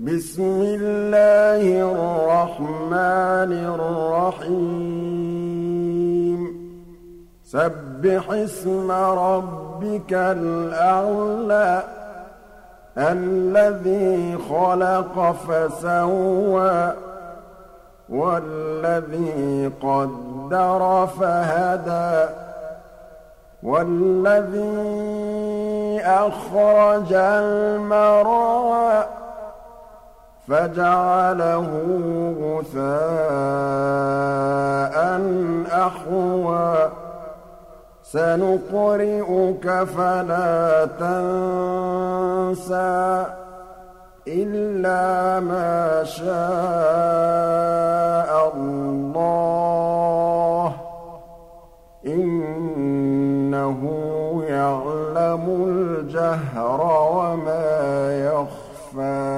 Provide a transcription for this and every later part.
بسم الله الرحمن الرحيم. سبح اسم ربك الأعلى الذي خلق فسوى والذي قدر فهدى والذي أخرج المرعى فجعله غثاء أحوى. سنقرئك فلا تنسى إلا ما شاء الله. إنه يعلم الجهر وما يخفى.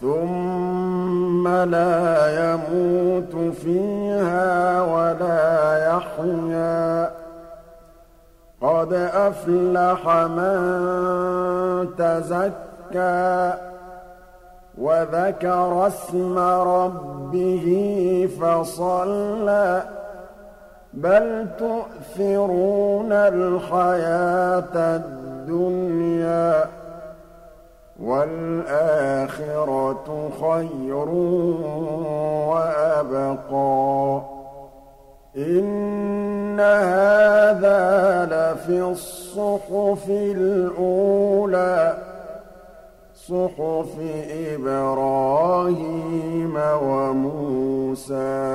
ثم لا يموت فيها ولا يحيا. قد أفلح من تزكى وذكر اسم ربه فصلى. بل تؤثرون الحياة الدنيا. والآخرة خير وأبقى. إن هذا لفي الصحف الأولى صحف إبراهيم وموسى.